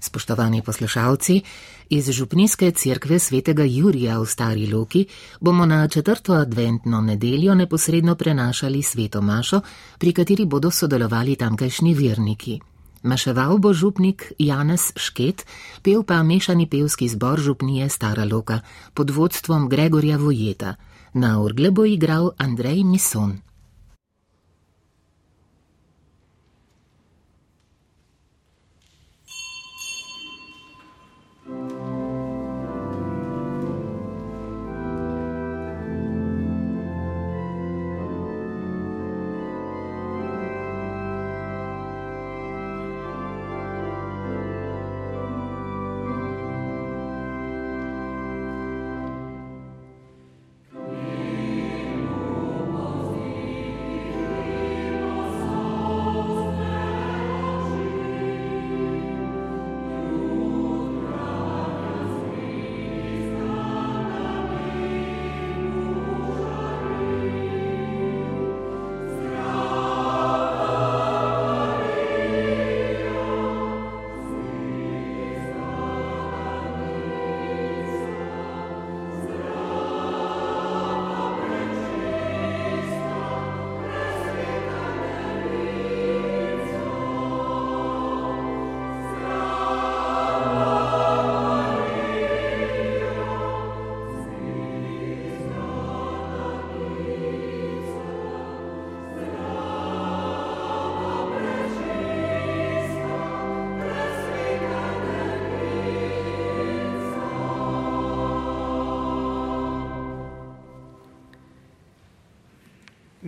Spoštovani poslušalci, iz Župnijske cerkve svetega Jurija v Stari Loki bomo na četrto adventno nedeljo neposredno prenašali sveto mašo, pri kateri bodo sodelovali tamkajšnji verniki. Maševal bo župnik Janez Šket, pel pa mešani pevski zbor Župnije Stara Loka pod vodstvom Gregorja Vojeta. Na orgle bo igral Andrej Mison.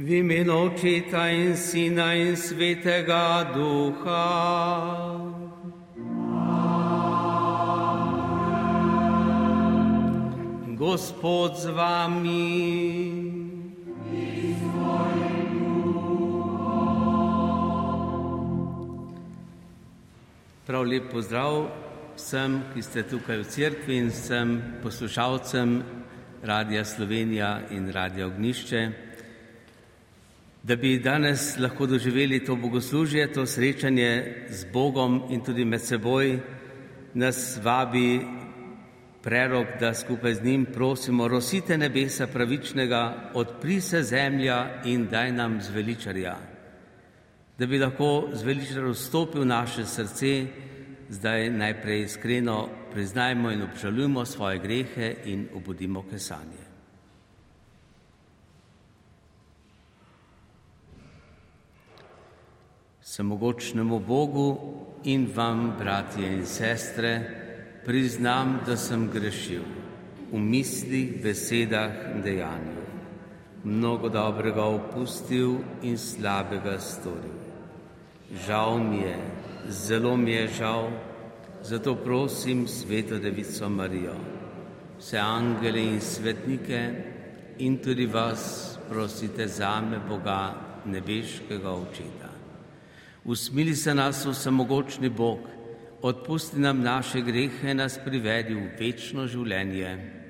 V imenu Očeta in Sina in Svetega Duha. Gospod z vami. Prav lep pozdrav vsem, ki ste tukaj v cerkvi in vsem poslušalcem Radia Slovenija in Radia Ognišče. Da bi danes lahko doživeli to bogoslužje, to srečanje z Bogom in tudi med seboj, nas vabi prerok, da skupaj z njim prosimo, rosite nebesa pravičnega, odpri se zemlja in daj nam zveličarja. Da bi lahko zveličar vstopil v naše srce, zdaj najprej iskreno priznajmo in obžalujmo svoje grehe in obudimo kesanje. Samogočnemu Bogu in vam, bratje in sestre, priznam, da sem grešil v mislih, besedah in dejanju. Mnogo dobrega opustil in slabega storil. Žal mi je, zelo mi je žal, zato prosim Sveto Devico Marijo, vse angele in svetnike in tudi vas prosite zame Boga, nebeškega očeta. Usmili se nas vsemogočni Bog, odpusti nam naše grehe, nas privedi v večno življenje.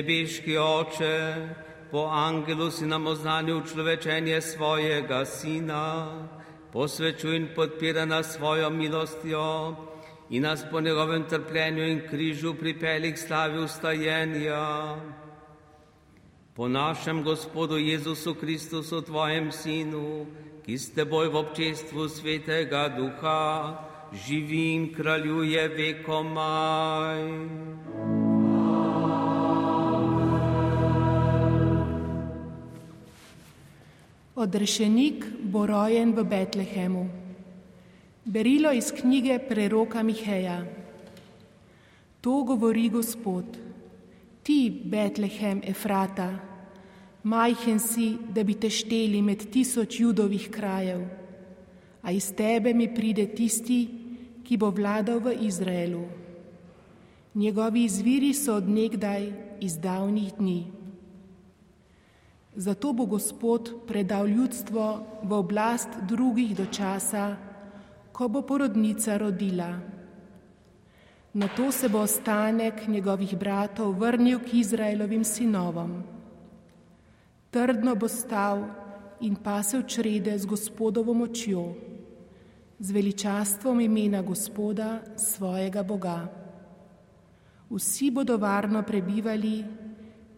Nebeški oče, po angelu si nam oznanil človečenje svojega sina, posvečuj in podpira nas svojo milostjo in nas po njegovem trpljenju in križu pripeli k slavi ustajenja. Po našem Gospodu Jezusu Kristusu, Tvojem Sinu, ki s Teboj v občestvu Svetega Duha živi in kraljuje vekomaj. Odrešenik bo rojen v Betlehemu. Berilo iz knjige preroka Miheja. To govori Gospod. Ti, Betlehem Efrata, majhen si, da bi te šteli med tisoč judovih krajev, a iz tebe mi pride tisti, ki bo vladal v Izraelu. Njegovi izviri so odnegdaj iz davnih dni. Zato bo Gospod predal ljudstvo v oblast drugih do časa, ko bo porodnica rodila. Na to se bo ostanek njegovih bratov vrnil k Izraelovim sinovom. Trdno bo stal in pasel črede z gospodovo močjo, z veličastvom imena Gospoda, svojega Boga. Vsi bodo varno prebivali,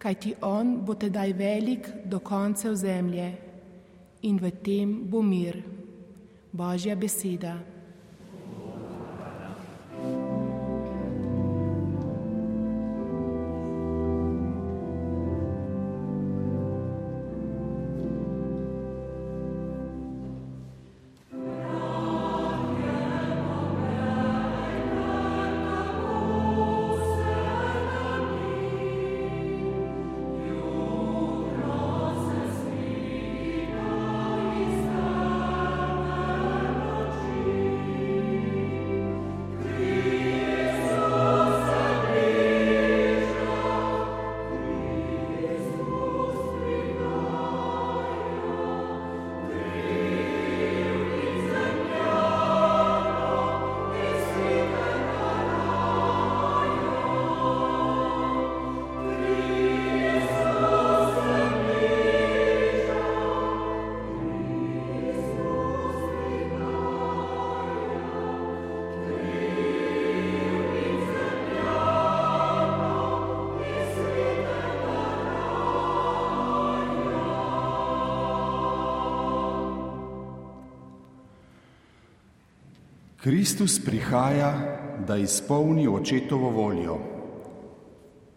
kajti On bo tedaj velik do koncev zemlje in v tem bo mir. Božja beseda. Kristus prihaja, da izpolni očetovo voljo.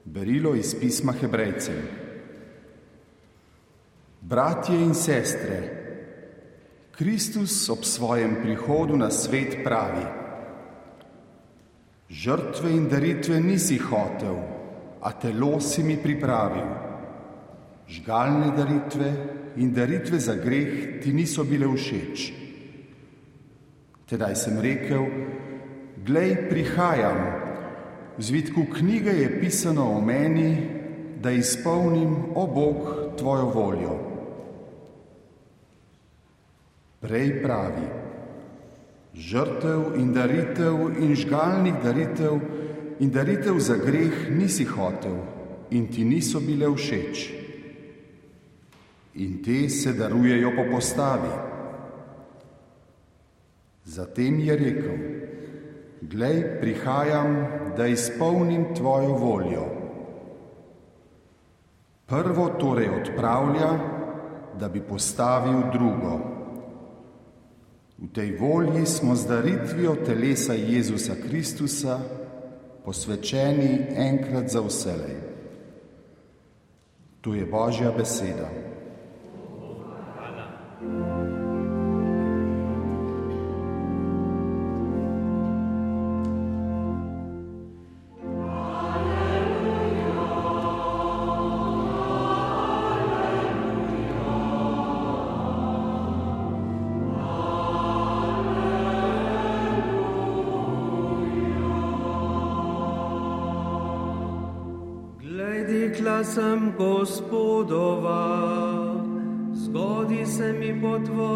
Berilo iz pisma Hebrejcem. Bratje in sestre, Kristus ob svojem prihodu na svet pravi: Žrtve in daritve nisi hotel, a telo si mi pripravil. Žgalne daritve in daritve za greh ti niso bile všeč. Tedaj sem rekel: Glej, prihajam. V zvitku knjige je pisano o meni, da izpolnim, o Bog, tvojo voljo. Prej pravi: Žrtev in daritev in žgalnih daritev in daritev za greh nisi hotel in ti niso bile všeč. In te se darujejo po postavi. Zatem je rekel: Glej, prihajam, da izpolnim tvojo voljo. Prvo torej odpravlja, da bi postavil drugo. V tej volji smo z daritvijo telesa Jezusa Kristusa posvečeni enkrat za vselej. To je Božja beseda. život tvoj.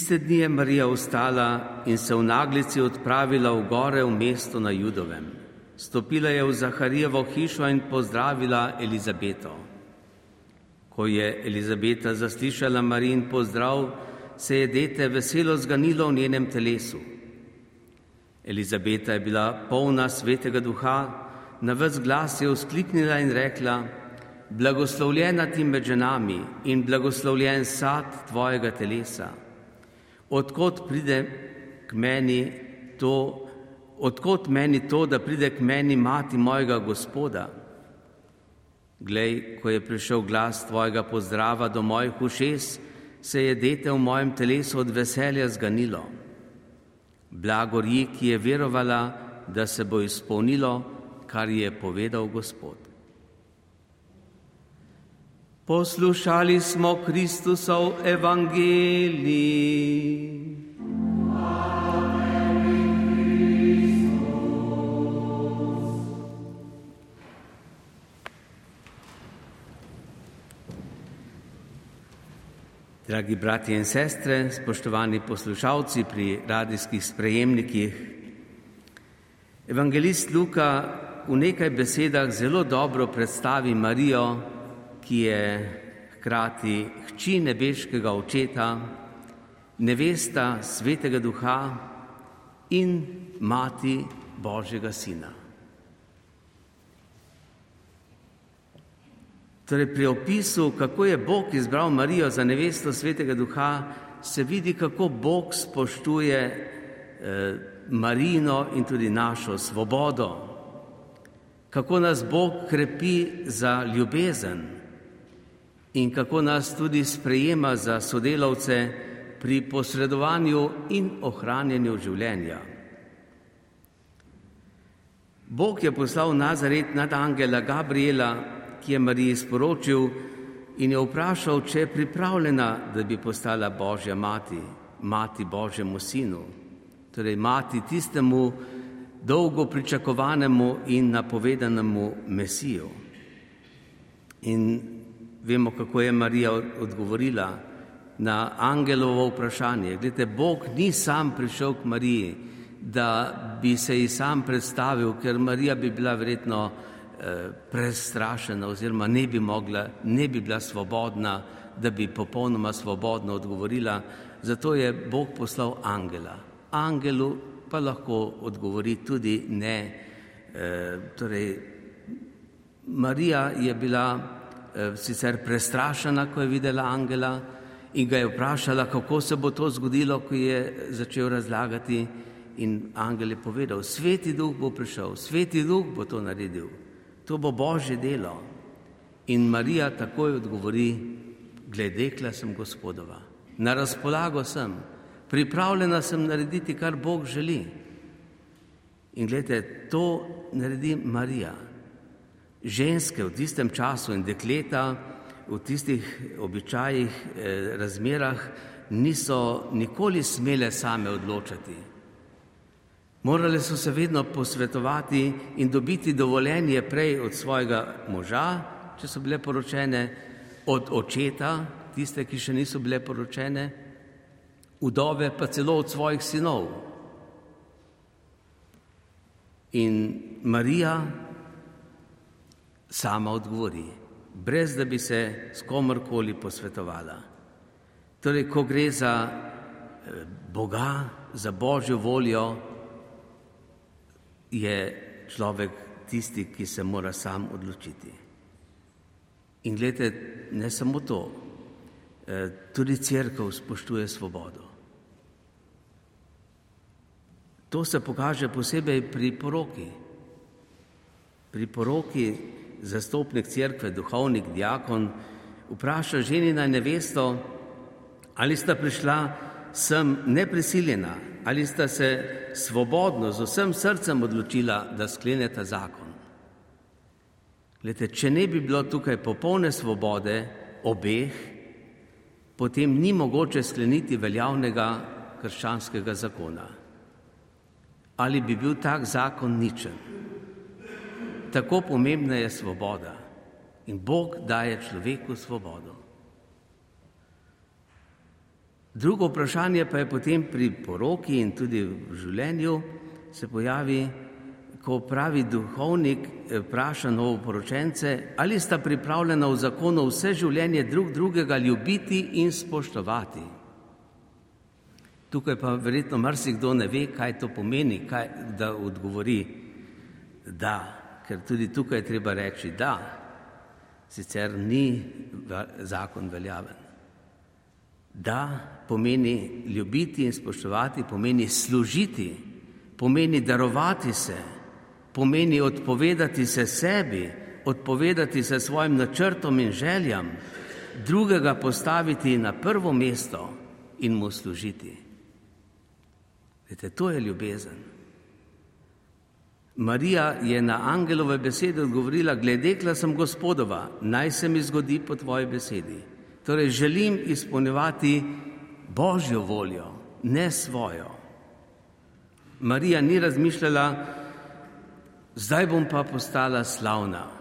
Tiste dni je Marija ustala in se v naglici odpravila v gore v mesto na Judovem. Stopila je v Zaharijevo hišo in pozdravila Elizabeto. Ko je Elizabeta zaslišala Marijin pozdrav, se je dete veselo zganilo v njenem telesu. Elizabeta je bila polna svetega duha, na vse glas je vzkliknila in rekla: Blagoslovljena ti med ženami in blagoslovljen sad tvojega telesa. Odkot pride k meni to, odkot meni to, da pride k meni mati mojega gospoda? Glej, ko je prišel glas tvojega pozdrava do mojih ušes, se je dete v mojem telesu od veselja zganilo. Blagor ji, ki je verovala, da se bo izpolnilo, kar je povedal Gospod. Poslušali smo Kristusov evangelij. Dragi bratje in sestre, spoštovani poslušalci pri radijskih sprejemnikih, evangelist Luka v nekaj besedah zelo dobro predstavi Marijo, ki je hkrati hči nebeškega očeta, nevesta svetega duha in mati Božjega sina. Torej, pri opisu, kako je Bog izbral Marijo za nevesto svetega duha, se vidi, kako Bog spoštuje eh, Marino in tudi našo svobodo, kako nas Bog krepi za ljubezen in kako nas tudi sprejema za sodelavce pri posredovanju in ohranjanju življenja. Bog je poslal Nazaret nad angela Gabriela, ki je Mariji sporočil in jo vprašal, če je pripravljena, da bi postala Božja mati, mati Božjemu sinu, torej mati tistemu dolgo pričakovanemu in napovedanemu Mesiju. In vemo, kako je Marija odgovorila na angelovo vprašanje. Glede, Bog ni sam prišel k Mariji, da bi se ji sam predstavil, ker Marija bi bila verjetno prestrašena oziroma ne bi mogla, ne bi bila svobodna, da bi popolnoma svobodno odgovorila. Zato je Bog poslal angela. Angelu pa lahko odgovori tudi ne. E, torej, Marija je bila sicer prestrašena, ko je videla angela in ga je vprašala, kako se bo to zgodilo, ko je začel razlagati. In angel je povedal, sveti duh bo prišel, sveti duh bo to naredil to bo božje delo. In Marija takoj odgovori, gledekla sem gospodova, na razpolago sem, pripravljena sem narediti, kar Bog želi. In gledajte, to naredi Marija. Ženske v tistem času in dekleta v tistih običajih, eh, razmerah niso nikoli smele same odločati. Morale so se vedno posvetovati in dobiti dovoljenje prej od svojega moža, če so bile poročene, od očeta, tiste, ki še niso bile poročene, udove pa celo od svojih sinov. In Marija sama odgovori, brez da bi se s komorkoli posvetovala. Torej, ko gre za eh, Boga, za Božjo voljo, je človek tisti, ki se mora sam odločiti. In gledajte, ne samo to, eh, tudi crkva spoštuje svobodo. To se pokaže posebej pri poroki. Pri poroki zastopnik crkve, duhovnik, diakon, vpraša ženina nevesto, ali sta prišla sem neprisiljena, ali sta se svobodno, z vsem srcem odločila, da skleneta zakon. Glede, če ne bi bilo tukaj popolne svobode obeh, potem ni mogoče skleniti veljavnega krščanskega zakona. Ali bi bil tak zakon ničen? Tako pomembna je svoboda in Bog daje človeku svobodo. Drugo vprašanje pa je potem pri poroki in tudi v življenju se pojavi, ko pravi duhovnik, eh, vpraša novoporočence, ali sta pripravljena v zakonu vse življenje drug drugega ljubiti in spoštovati. Tukaj pa verjetno marsikdo ne ve, kaj to pomeni, kaj, da odgovori da, ker tudi tukaj treba reči da, sicer ni zakon veljaven. Da pomeni ljubiti in spoštovati, pomeni služiti, pomeni darovati se, pomeni odpovedati se sebi, odpovedati se svojim načrtom in željam, drugega postaviti na prvo mesto in mu služiti. Vete, to je ljubezen. Marija je na angelove besede odgovorila: Gledekla sem gospodova, naj se mi zgodi po tvoji besedi. Torej, želim izpolnjevati božjo voljo, ne svojo. Marija ni razmišljala, zdaj bom pa postala slavna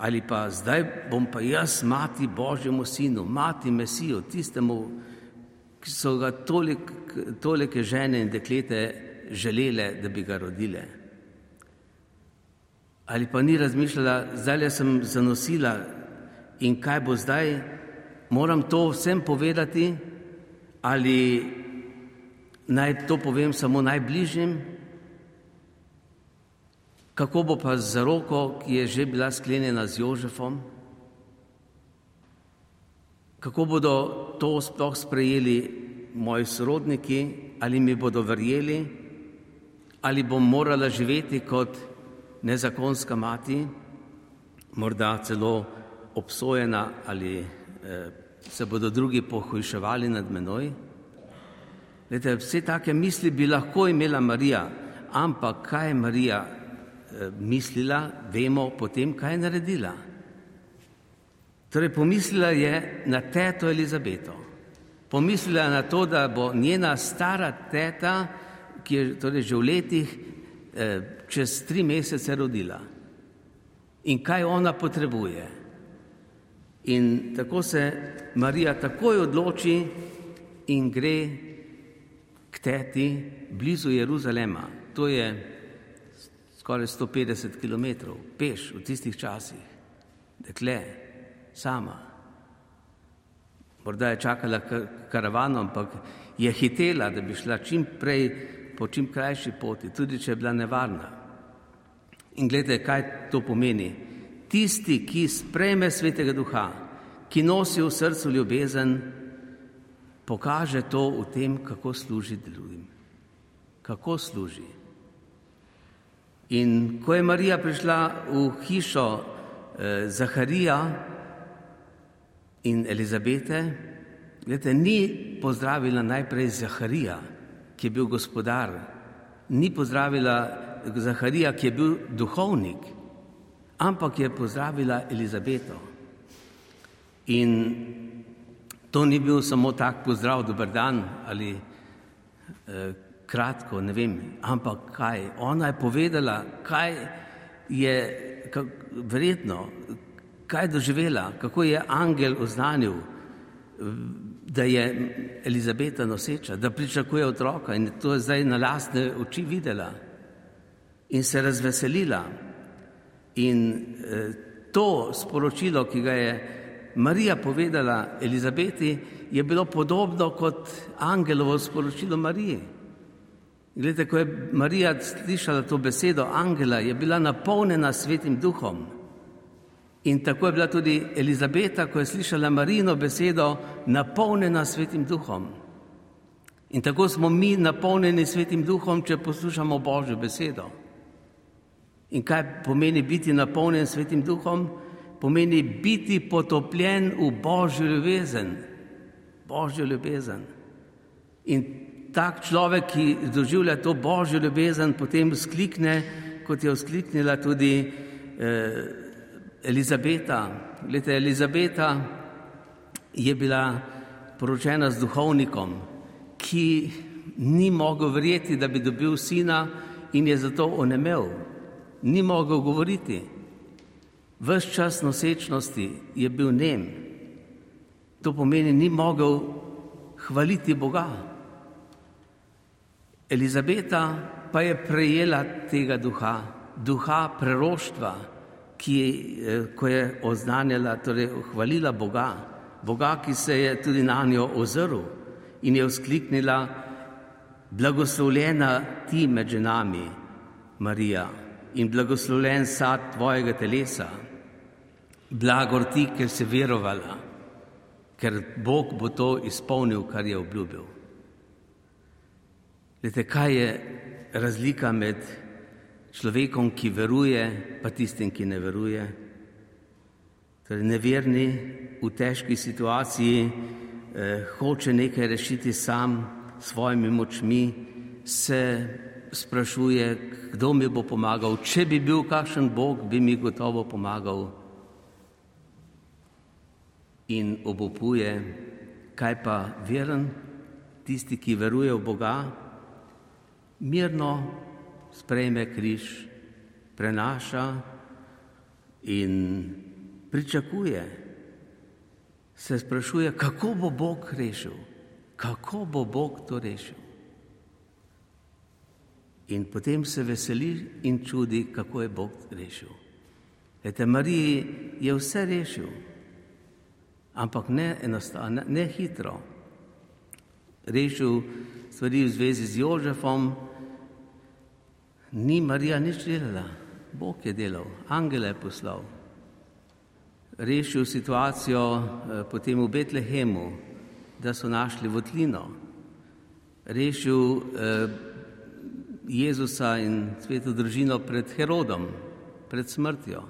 ali pa zdaj bom pa jaz mati Božjemu sinu, mati Mesijo, tistemu, ki so ga toliko, tolike žene in deklete želele, da bi ga rodile. Ali pa ni razmišljala, zdaj sem zanosila in kaj bo zdaj, moram to vsem povedati ali naj to povem samo najbližjim, kako bo pa z roko, ki je že bila sklenjena z Jožefom, kako bodo to sploh sprejeli moji sorodniki, ali mi bodo verjeli, ali bom morala živeti kot nezakonska mati, morda celo obsojena ali eh, se bodo drugi pohujševali nad menoj. Lete, vse take misli bi lahko imela Marija, ampak kaj je Marija eh, mislila, vemo potem, kaj je naredila. Torej, pomislila je na teto Elizabeto. Pomislila je na to, da bo njena stara teta, ki je torej že v letih, eh, čez tri mesece rodila. In kaj ona potrebuje? In tako se Marija takoj odloči in gre k teti blizu Jeruzalema. To je skoraj 150 km peš v tistih časih, dekle, sama. Morda je čakala karavano, ampak je hitela, da bi šla čim prej po čim krajši poti, tudi če je bila nevarna. In gledajte, kaj to pomeni tisti, ki sprejme svetega duha, ki nosi v srcu ljubezen, pokaže to v tem, kako služi drugim. Kako služi. In ko je Marija prišla v hišo eh, Zaharija in Elizabete, gledajte, ni pozdravila najprej Zaharija, ki je bil gospodar, ni pozdravila Zaharija, ki je bil duhovnik, ampak je pozdravila Elizabeto. In to ni bil samo tak pozdrav, dober dan ali eh, kratko, ne vem, ampak kaj. Ona je povedala, kaj je kak, verjetno, kaj je doživela, kako je angel oznanil, da je Elizabeta noseča, da pričakuje otroka in to je zdaj na lastne oči videla in se razveselila. In eh, to sporočilo, ki ga je Marija povedala Elizabeti, je bilo podobno kot angelovo sporočilo Mariji. Glede, ko je Marija slišala to besedo angela, je bila napolnjena svetim duhom. In tako je bila tudi Elizabeta, ko je slišala Marijino besedo, napolnjena svetim duhom. In tako smo mi napolnjeni svetim duhom, če poslušamo Božjo besedo. In kaj pomeni biti napolnjen svetim duhom? Pomeni biti potopljen v božjo ljubezen. Božjo ljubezen. In tak človek, ki doživlja to božjo ljubezen, potem sklikne, kot je vzkliknila tudi eh, Elizabeta, gledajte, Elizabeta je bila poročena z duhovnikom, ki ni mogel verjeti, da bi dobil sina in je zato onemel, ni mogel govoriti. Ves čas nosečnosti je bil nem. To pomeni, ni mogel hvaliti Boga. Elizabeta pa je prejela tega duha, duha preroštva, ki je, eh, ko je oznanjala, torej hvalila Boga, Boga, ki se je tudi na njo ozrl in je vzkliknila, blagoslovljena ti med ženami, Marija, in blagoslovljen sad tvojega telesa, blagor ti, ker si verovala, ker Bog bo to izpolnil, kar je obljubil. Lete, kaj je razlika med človekom, ki veruje, pa tistim, ki ne veruje? Torej, neverni v težki situaciji eh, hoče nekaj rešiti sam s svojimi močmi, se sprašuje, kdo mi bo pomagal. Če bi bil kakšen Bog, bi mi gotovo pomagal. In obupuje, kaj pa veren, tisti, ki veruje v Boga, mirno sprejme križ, prenaša in pričakuje. Se sprašuje, kako bo Bog rešil, kako bo Bog to rešil. In potem se veseli in čudi, kako je Bog rešil. Ete, Mariji je vse rešil, ampak ne enostavno, ne hitro. Rešil stvari v zvezi z Jožefom, ni Marija nič delala, Bog je delal, angele je poslal. Rešil situacijo eh, potem v Betlehemu, da so našli votlino. Rešil eh, Jezusa in sveto družino pred Herodom, pred smrtjo.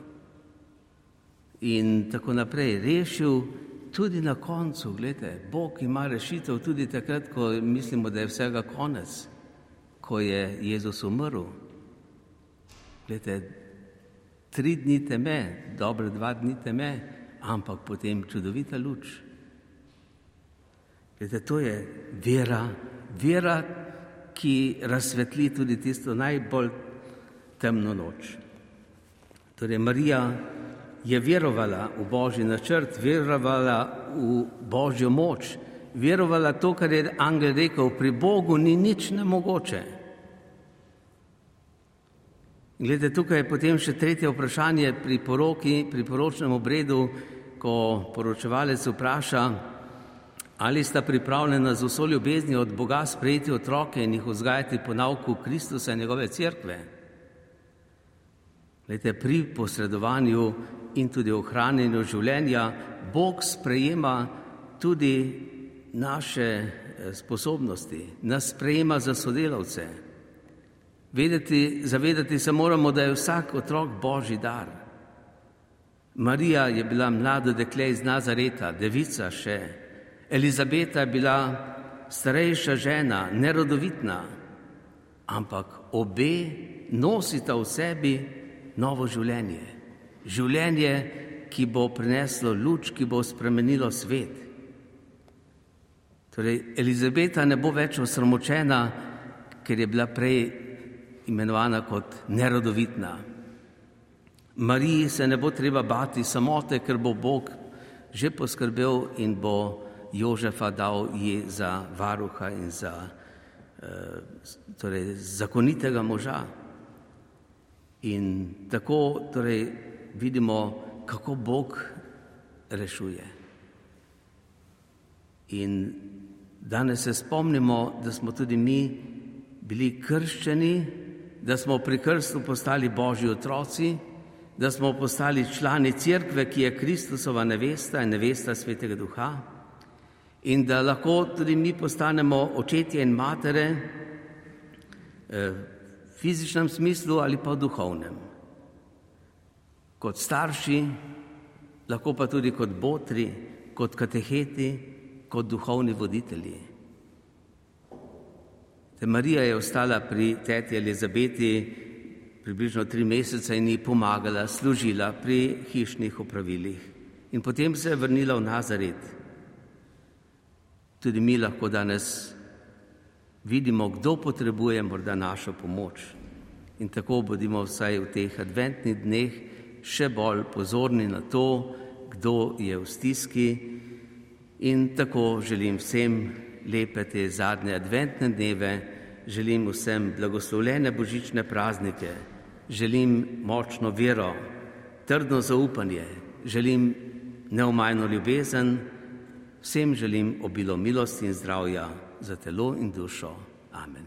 In tako naprej. Rešil tudi na koncu, gledajte, Bog ima rešitev tudi takrat, ko mislimo, da je vsega konec, ko je Jezus umrl. Glede, tri dni teme, dobre dva dni teme, ampak potem čudovita luč. Glede, to je vera, vera, ki razsvetli tudi tisto najbolj temno noč. Torej, Marija je verovala v božji načrt, verovala v božjo moč, verovala to, kar je angel rekel, pri Bogu ni nič nemogoče. Glede, tukaj je potem še tretje vprašanje pri poroki, pri poročnem obredu, ko poročevalec vpraša, ali sta pripravljena z vso ljubeznijo od Boga sprejeti otroke in jih vzgajati po nauku Kristusa in njegove cerkve. Glede, pri posredovanju in tudi ohranjenju življenja Bog sprejema tudi naše eh, sposobnosti, nas sprejema za sodelavce. Vedeti, zavedati se moramo, da je vsak otrok božji dar. Marija je bila mlada dekle iz Nazareta, devica še. Elizabeta je bila starejša žena, nerodovitna, ampak obe nosita v sebi novo življenje. Življenje, ki bo prineslo luč, ki bo spremenilo svet. Torej, Elizabeta ne bo več osramočena, ker je bila prej imenovana kot nerodovitna. Mariji se ne bo treba bati samote, ker bo Bog že poskrbel in bo Jožefa dal ji za varuha in za eh, torej, zakonitega moža. In tako torej, vidimo, kako Bog rešuje. In danes se spomnimo, da smo tudi mi bili krščeni da smo pri krstu postali božji otroci, da smo postali člani cerkve, ki je Kristusova nevesta in nevesta svetega duha, in da lahko tudi mi postanemo očetje in matere eh, v fizičnem smislu ali pa v duhovnem. Kot starši, lahko pa tudi kot botri, kot kateheti, kot duhovni voditelji. Te Marija je ostala pri teti Elizabeti približno tri mesece in ji pomagala, služila pri hišnih opravilih. In potem se je vrnila v Nazaret. Tudi mi lahko danes vidimo, kdo potrebuje morda našo pomoč. In tako bodimo vsaj v teh adventnih dneh še bolj pozorni na to, kdo je v stiski. In tako želim vsem lepe te zadnje adventne dneve, želim vsem blagoslovljene božične praznike, želim močno vero, trdno zaupanje, želim neomajno ljubezen, vsem želim obilo milosti in zdravja za telo in dušo. Amen.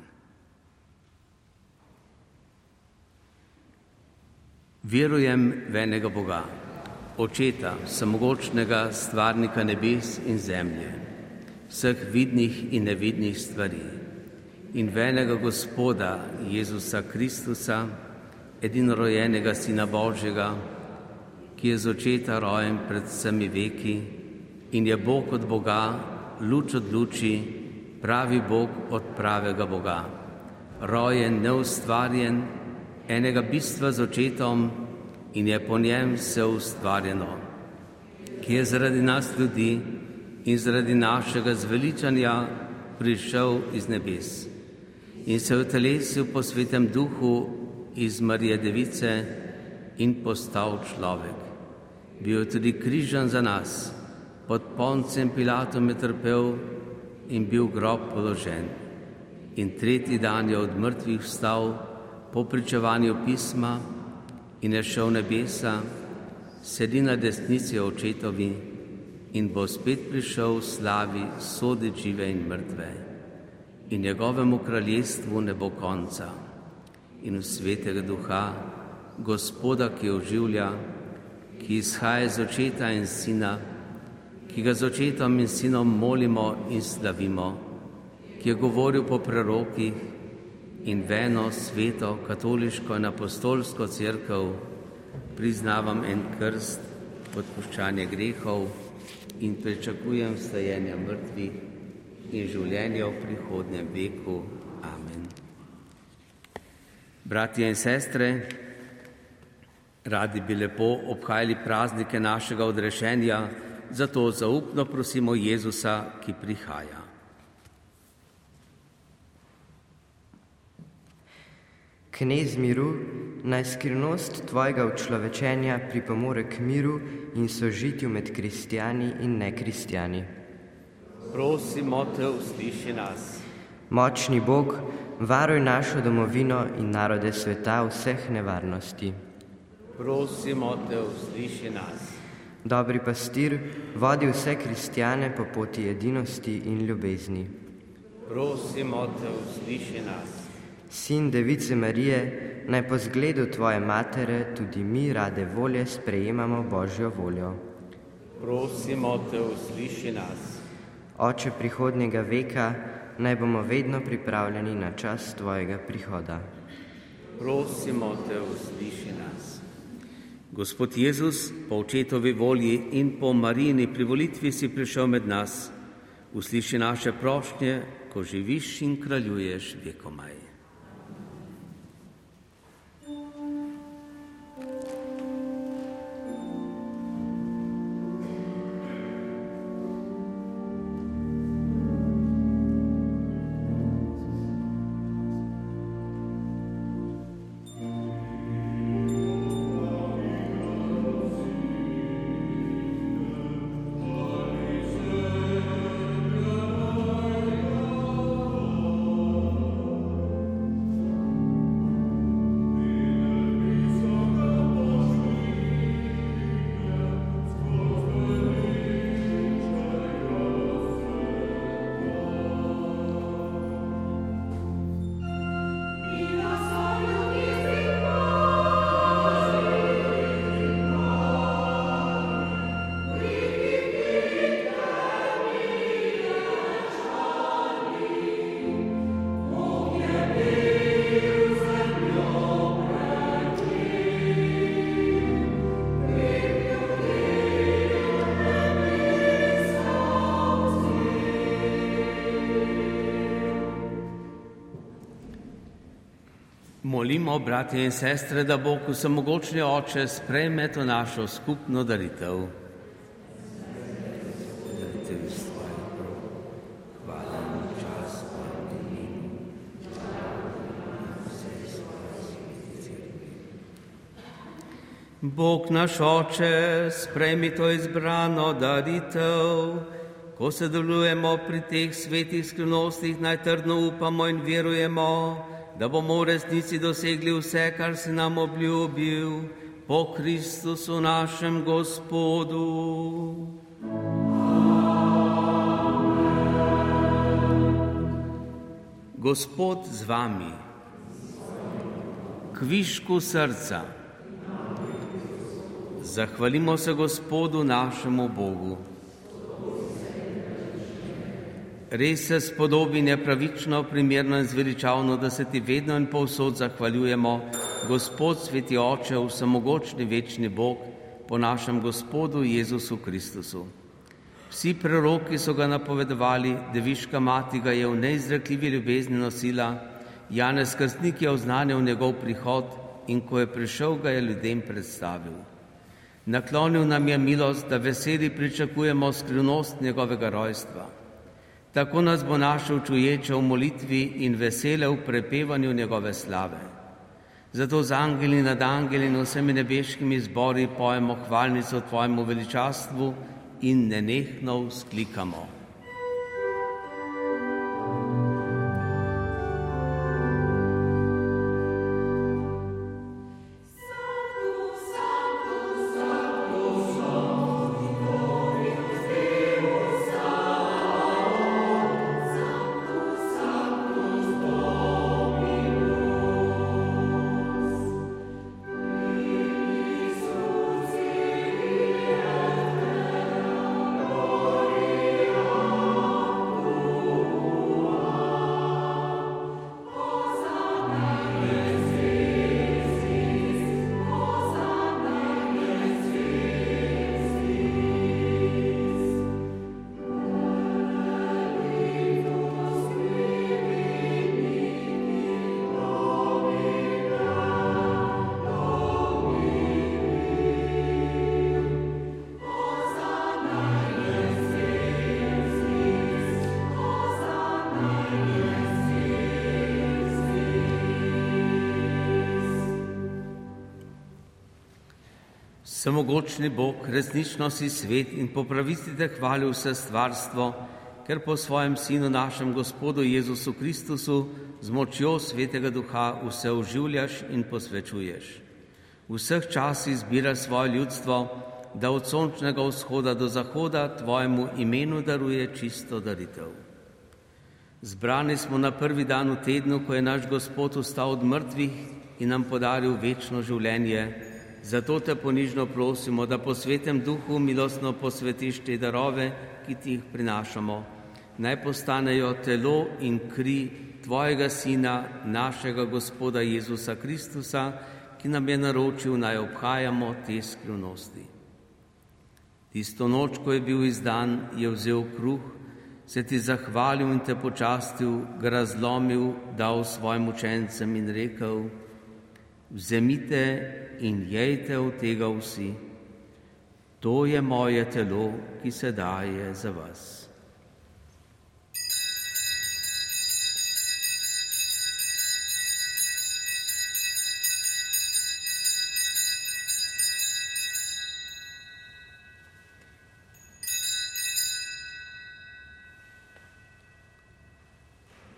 Verujem v enega Boga, Očeta, samogočnega stvarnika nebes in zemlje, vseh vidnih in nevidnih stvari, in v enega Gospoda Jezusa Kristusa, edinorojenega Sina Božjega, ki je z očeta rojen pred vsemi veki in je Bog od Boga, luč od luči, pravi Bog od pravega Boga, rojen, neustvarjen, enega bistva z očetom in je po njem vse ustvarjeno, ki je zaradi nas ljudi in zaradi našega zveličanja prišel iz nebes in se v telesu po svetem duhu iz Marije Device in postal človek. Bil je tudi križan za nas, pod poncem Pilatom je trpel in bil grob položen. In tretji dan je od mrtvih vstal po pričevanju pisma in je šel nebesa, sedi na desnici očetovi in bo spet prišel v slavi sodi žive in mrtve. In njegovemu kraljestvu ne bo konca. In v svetega duha, gospoda, ki oživlja, ki izhaja iz očeta in sina, ki ga z očetom in sinom molimo in slavimo, ki je govoril po prerokih in veno sveto, katoliško in apostolsko crkv, priznavam en krst, odpuščanje grehov in pričakujem stajenja mrtvih in življenja v prihodnjem veku. Amen. Bratje in sestre, radi bi lepo obhajali praznike našega odrešenja, zato zaupno prosimo Jezusa, ki prihaja. Knez miru, naj skrivnost tvojega učlovečenja pripomore k miru in sožitju med kristijani in nekristijani. Prosimo te, usliši nas. Močni Bog, varuj našo domovino in narode sveta vseh nevarnosti. Prosimo te, usliši nas. Dobri pastir vodi vse kristijane po poti edinosti in ljubezni. Prosimo te, usliši nas. Sin Device Marije, naj po zgledu tvoje matere tudi mi rade volje sprejemamo Božjo voljo. Prosimo te, usliši nas. Oče prihodnjega veka, naj bomo vedno pripravljeni na čas tvojega prihoda. Prosimo te, usliši nas. Gospod Jezus, po očetovi volji in po Marini privolitvi si prišel med nas, usliši naše prošnje, ko živiš in kraljuješ vekomaj. Molimo, bratje in sestre, da Bog vsemogočni oče sprejme to našo skupno daritev. Bog naš oče, sprejmi to izbrano daritev, ko se delujemo pri teh svetih skrivnostih, naj trdno upamo in verujemo, da bomo v resnici dosegli vse, kar si nam obljubil, po Kristusu našem Gospodu. Gospod z vami, kvišku srca. Zahvalimo se Gospodu našemu Bogu. Res se spodobi nepravično, primerno in zveličavno, da se ti vedno in povsod zahvaljujemo, Gospod sveti Oče, vsemogočni večni Bog, po našem Gospodu Jezusu Kristusu. Vsi preroki so ga napovedovali, deviška mati ga je v neizrekljivi ljubezni nosila, Janez Krstnik je oznanil njegov prihod in ko je prišel, ga je ljudem predstavil. Naklonil nam je milost, da veseli pričakujemo skrivnost njegovega rojstva. Tako nas bo našel čuječe v molitvi in vesele v prepevanju njegove slave. Zato z angeli nad angeli in vsemi nebeškimi zbori pojemo hvalnico tvojemu veličastvu in nenehno vzklikamo. Samogočni Bog, resnično si svet in po pravici te hvali vse stvarstvo, ker po svojem Sinu, našem Gospodu Jezusu Kristusu, z močjo Svetega Duha vse oživljaš in posvečuješ. V vseh časih zbiraš svoje ljudstvo, da od sončnega vzhoda do zahoda tvojemu imenu daruje čisto daritev. Zbrani smo na prvi dan v tednu, ko je naš Gospod vstal od mrtvih in nam podaril večno življenje. Zato te ponižno prosimo, da po svetem duhu milostno posvetiš te darove, ki ti jih prinašamo. Naj postanejo telo in kri Tvojega Sina, našega Gospoda Jezusa Kristusa, ki nam je naročil, naj obhajamo te skrivnosti. Tisto noč, ko je bil izdan, je vzel kruh, se ti zahvalil in te počastil, ga razlomil, dal svojim učencem in rekel, vzemite in jejte od tega vsi. To je moje telo, ki se daje za vas.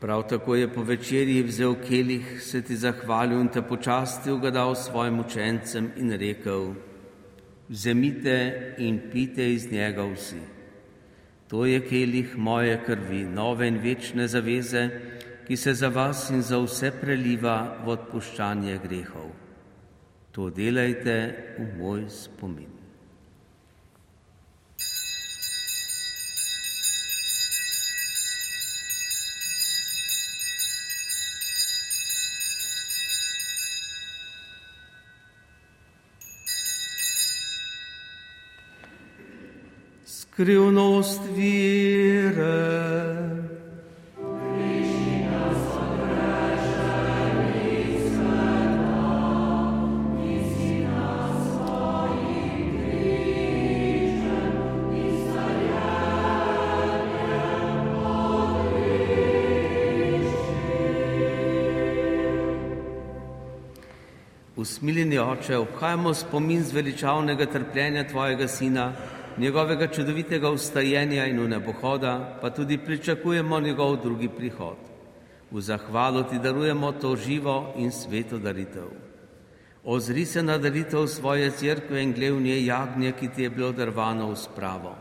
Prav tako je po večerji vzel kelih, se ti zahvalil in te počastil, ga dal svojim učencem in rekel: Vzemite in pite iz njega vsi. To je kelih moje krvi, nove in večne zaveze, ki se za vas in za vse preliva v odpuščanje grehov. To delajte v moj spomin. skrivnost vire. Usmiljeni oče, obhajamo spomin zveličavnega trpljenja tvojega sina njegovega čudovitega ustajenja in unebohoda, pa tudi pričakujemo njegov drugi prihod. V zahvalo ti darujemo to živo in sveto daritev. Ozri se na daritev svoje cerkve in gled v njej jagnje, ki ti je bilo darvano v spravo.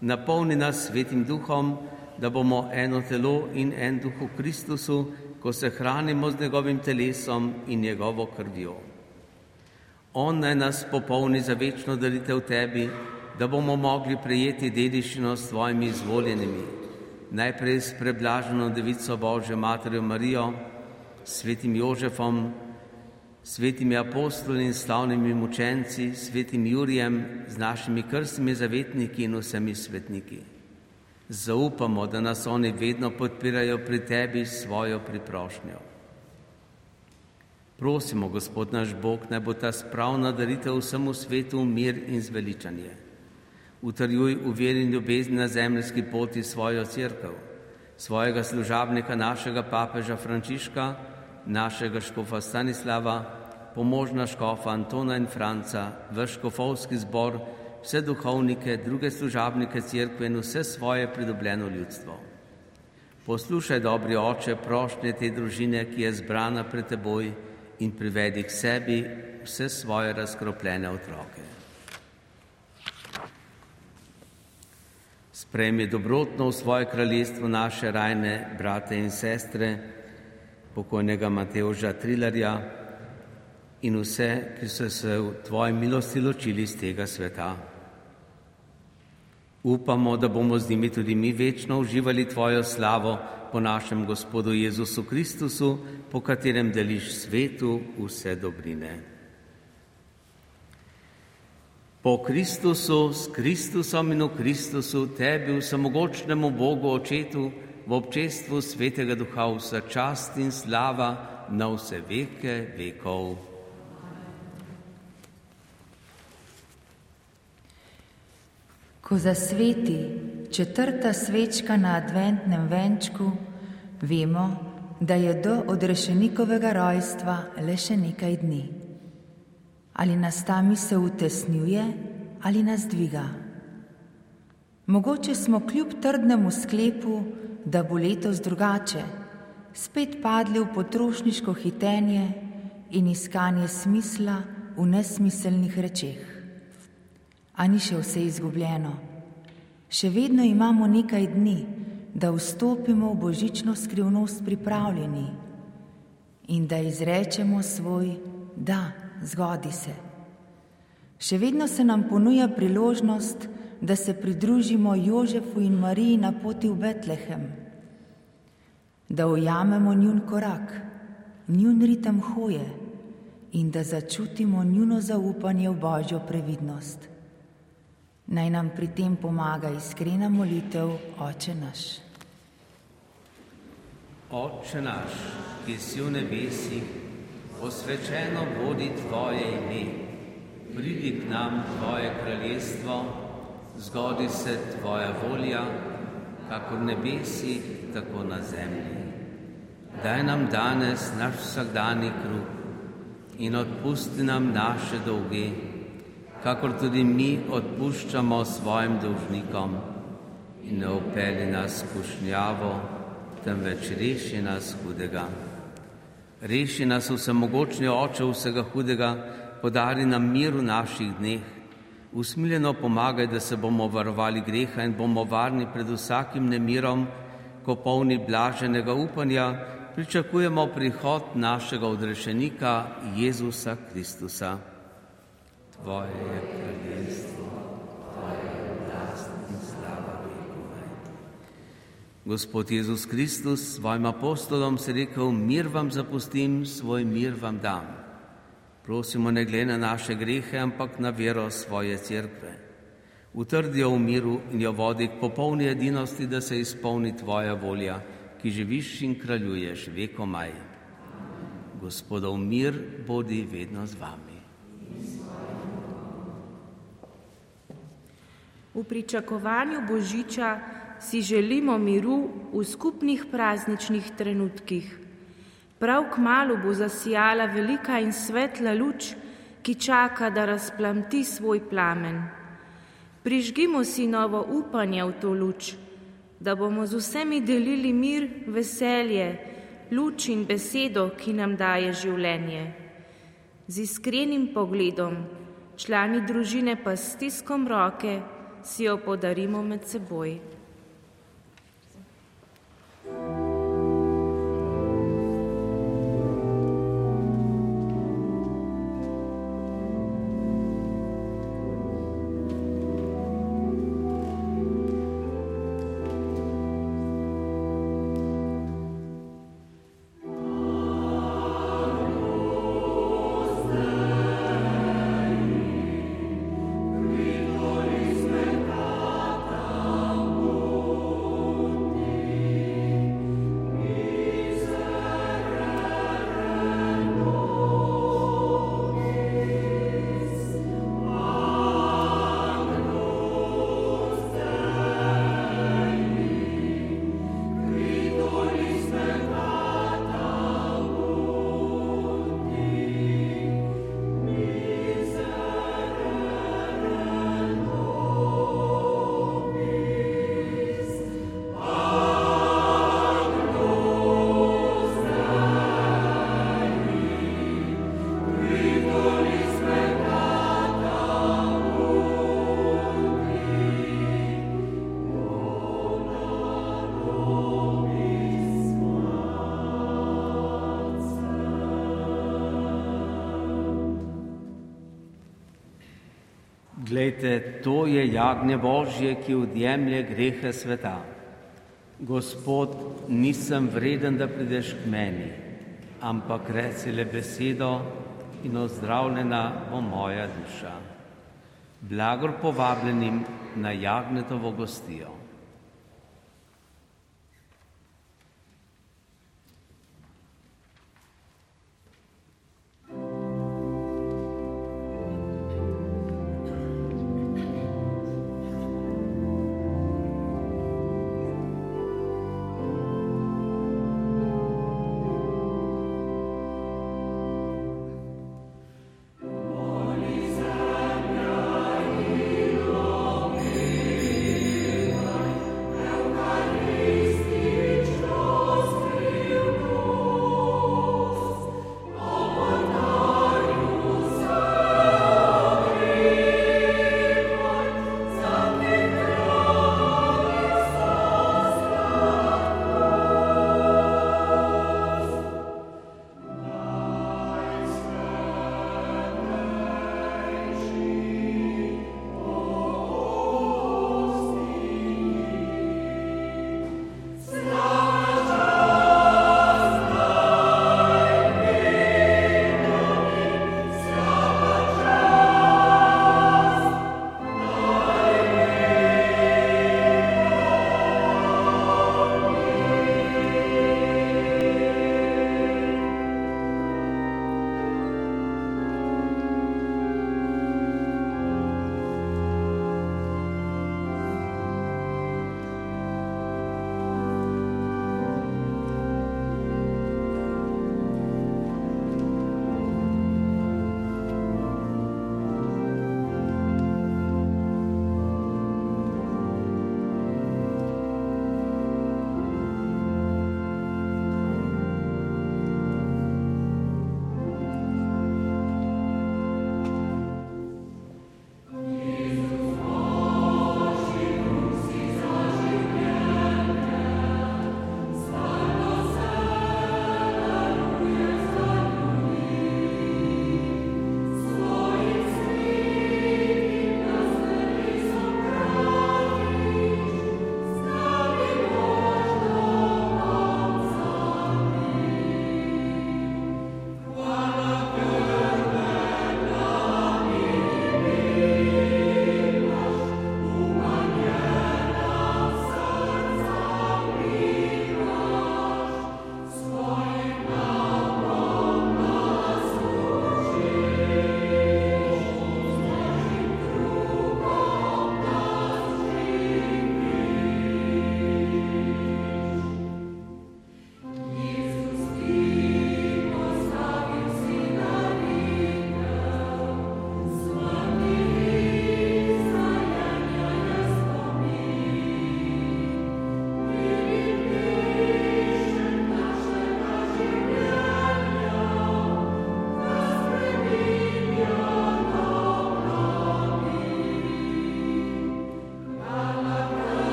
Napolni nas svetim duhom, da bomo eno telo in en duh v Kristusu, ko se hranimo z njegovim telesom in njegovo krvjo. On naj nas popolni za večno daritev tebi, da bomo mogli prejeti dediščino s svojimi izvoljenimi, najprej s preblaženo devico Božjo Materjo Marijo, svetim Jožefom, svetimi apostoli in slavnimi mučenci, svetim Jurijem, z našimi krstnimi zavetniki in vsemi svetniki. Zaupamo, da nas oni vedno podpirajo pri tebi s svojo priprošnjo. Prosimo, Gospod naš Bog, naj bo ta spravna daritev vsemu svetu mir in zveličanje. Utrjuj v veri in ljubezni na zemljski poti svojo crkvo, svojega služabnika, našega papeža Frančiška, našega škofa Stanislava, pomožna škofa Antona in Franca, vrš škofovski zbor, vse duhovnike, druge služabnike crkve in vse svoje pridobljeno ljudstvo. Poslušaj, dobri oče, prošnje te družine, ki je zbrana pred teboj in privedi k sebi vse svoje razkropljene otroke. Sprejmi dobrotno v svoje kraljestvo naše rajne brate in sestre, pokojnega Mateoža Trilarja in vse, ki so se v tvoji milosti ločili iz tega sveta. Upamo, da bomo z njimi tudi mi večno uživali tvojo slavo po našem Gospodu Jezusu Kristusu, po katerem deliš svetu vse dobrine. Po Kristusu, s Kristusom in v Kristusu, tebi, vsemogočnemu Bogu Očetu, v občestvu Svetega Duha vsa čast in slava na vse veke vekov. Ko zasveti četrta svečka na adventnem venčku, vemo, da je do odrešenikovega rojstva le še nekaj dni. Ali nas ta misel utesnjuje ali nas dviga? Mogoče smo kljub trdnemu sklepu, da bo letos drugače, spet padli v potrošniško hitenje in iskanje smisla v nesmiselnih rečeh a ni še vse izgubljeno. Še vedno imamo nekaj dni, da vstopimo v božično skrivnost pripravljeni in da izrečemo svoj da, zgodi se. Še vedno se nam ponuja priložnost, da se pridružimo Jožefu in Mariji na poti v Betlehem, da ujamemo njun korak, njun ritem hoje in da začutimo njuno zaupanje v Božjo previdnost. Naj nam pri tem pomaga iskrena molitev Oče naš. Oče naš, ki si v nebesih, posvečeno bodi Tvoje ime, pridi k nam Tvoje kraljestvo, zgodi se Tvoja volja, kako v nebesih, tako na zemlji. Daj nam danes naš vsakdani kruh in odpusti nam naše dolge kakor tudi mi odpuščamo svojim dolžnikom in ne upeli nas skušnjavo, temveč reši nas hudega. Reši nas vsemogočni oče vsega hudega, podari nam mir v naših dneh, usmiljeno pomagaj, da se bomo varovali greha in bomo varni pred vsakim nemirom, ko polni blaženega upanja pričakujemo prihod našega odrešenika Jezusa Kristusa. Tvoje je kraljestvo, Tvoja je oblast in slava vekovej. Gospod Jezus Kristus svojim apostolom se rekel, mir vam zapustim, svoj mir vam dam. Prosimo ne glede na naše grehe, ampak na vero svoje cerkve. Utrdijo v miru in jo vodi k popolni edinosti, da se izpolni Tvoja volja, ki živiš in kraljuješ vekomaj. Gospodov mir bodi vedno z vami. V pričakovanju Božiča si želimo miru v skupnih prazničnih trenutkih. Prav k malu bo zasijala velika in svetla luč, ki čaka, da razplamti svoj plamen. Prižgimo si novo upanje v to luč, da bomo z vsemi delili mir, veselje, luč in besedo, ki nam daje življenje. Z iskrenim pogledom, člani družine pa s stiskom roke, si jo podarimo med seboj. thank you Glejte, to je jagnje Božje, ki odjemlje grehe sveta. Gospod, nisem vreden, da prideš k meni, ampak reci le besedo in ozdravljena bo moja duša. Blagor povabljenim na jagnetovo gostijo.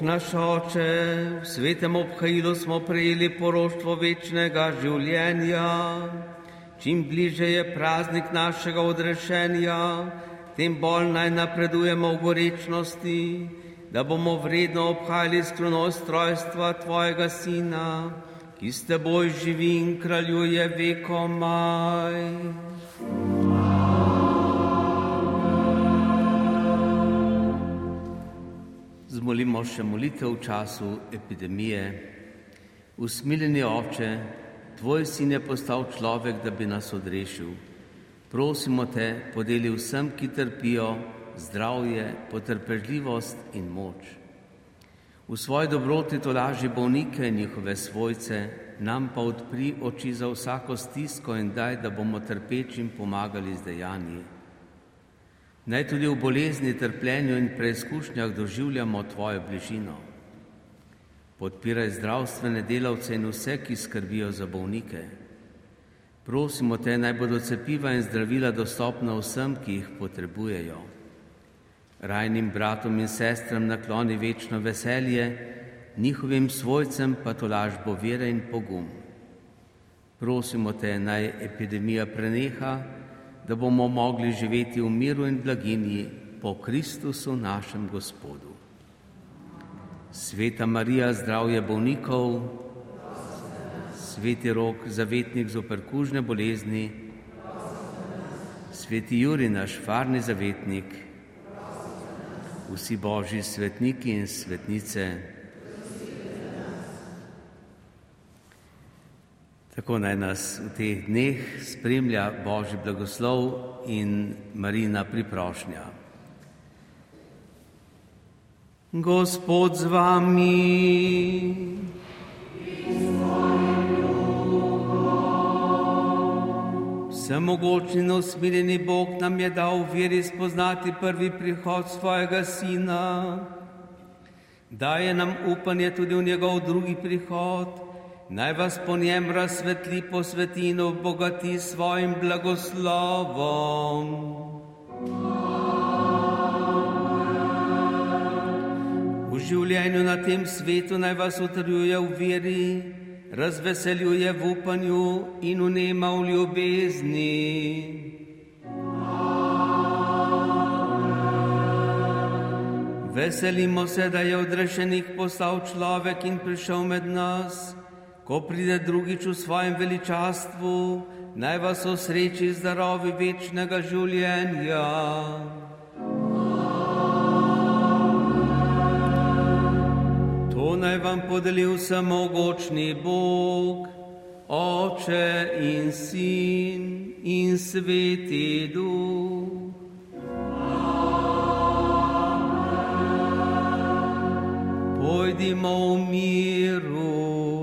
Naš oče, v svetem obhajilu smo prejeli poroštvo večnega življenja. Čim bliže je praznik našega odrešenja, tem bolj naj napredujemo v gorečnosti, da bomo vredno obhajali skrivnost trojstva Tvojega Sina, ki s Teboj živi in kraljuje vekomaj. Zmolimo še molitev v času epidemije. Usmiljeni oče, Tvoj sin je postal človek, da bi nas odrešil. Prosimo te, podeli vsem, ki trpijo, zdravje, potrpežljivost in moč. V svoji dobroti to laži bolnike in njihove svojce, nam pa odpri oči za vsako stisko in daj, da bomo trpečim pomagali z dejanji. Naj tudi v bolezni, trpljenju in preizkušnjah doživljamo Tvojo bližino podpiraj zdravstvene delavce in vse, ki skrbijo za bolnike. Prosimo te, naj bodo cepiva in zdravila dostopna vsem, ki jih potrebujejo. Rajnim bratom in sestram nakloni večno veselje, njihovim svojcem pa to lažbo vere in pogum. Prosimo te, naj epidemija preneha, da bomo mogli živeti v miru in blaginji po Kristusu našem Gospodu. Sveta Marija, zdravje bolnikov, sveti rok, zavetnik z operkužne bolezni, sveti Juri, naš farni zavetnik, vsi božji svetniki in svetnice. Tako naj nas v teh dneh spremlja Božji blagoslov in Marina priprošnja. Gospod z vami. Vsemogočni in usmiljeni Bog nam je dal v veri spoznati prvi prihod svojega Sina. Daje nam upanje tudi v njegov drugi prihod. Naj vas po njem razsvetli, posveti in obogati svojim blagoslovom. življenju na tem svetu naj vas utrjuje v veri, razveseljuje v upanju in unema v ljubezni. Veselimo se, da je odrešenih postal človek in prišel med nas, ko pride drugič v svojem veličastvu, naj vas osreči zdarovi večnega življenja. naj vam podeli vsemogočni Bog, Oče in Sin in Sveti Duh. Pojdimo v miru.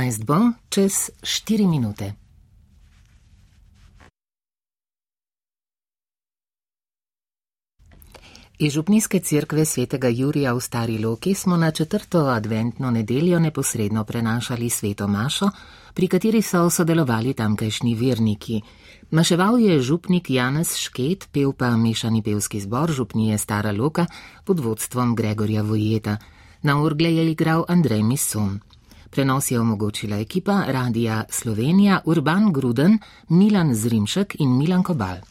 11 bo čez 4 minute. Iz župnijske cerkve svetega Jurija v Stari Loki smo na četrto adventno nedeljo neposredno prenašali sveto Mašo, pri kateri so sodelovali tamkajšnji verniki. Maševal je župnik Janez Šket, pel pa mešani pevski zbor župnije Stara Loka pod vodstvom Gregorja Vojeta. Na orgle je igral Andrej Misson. Prenos je omogočila ekipa Radija Slovenija Urban Gruden, Milan Zrimšek in Milan Kobal.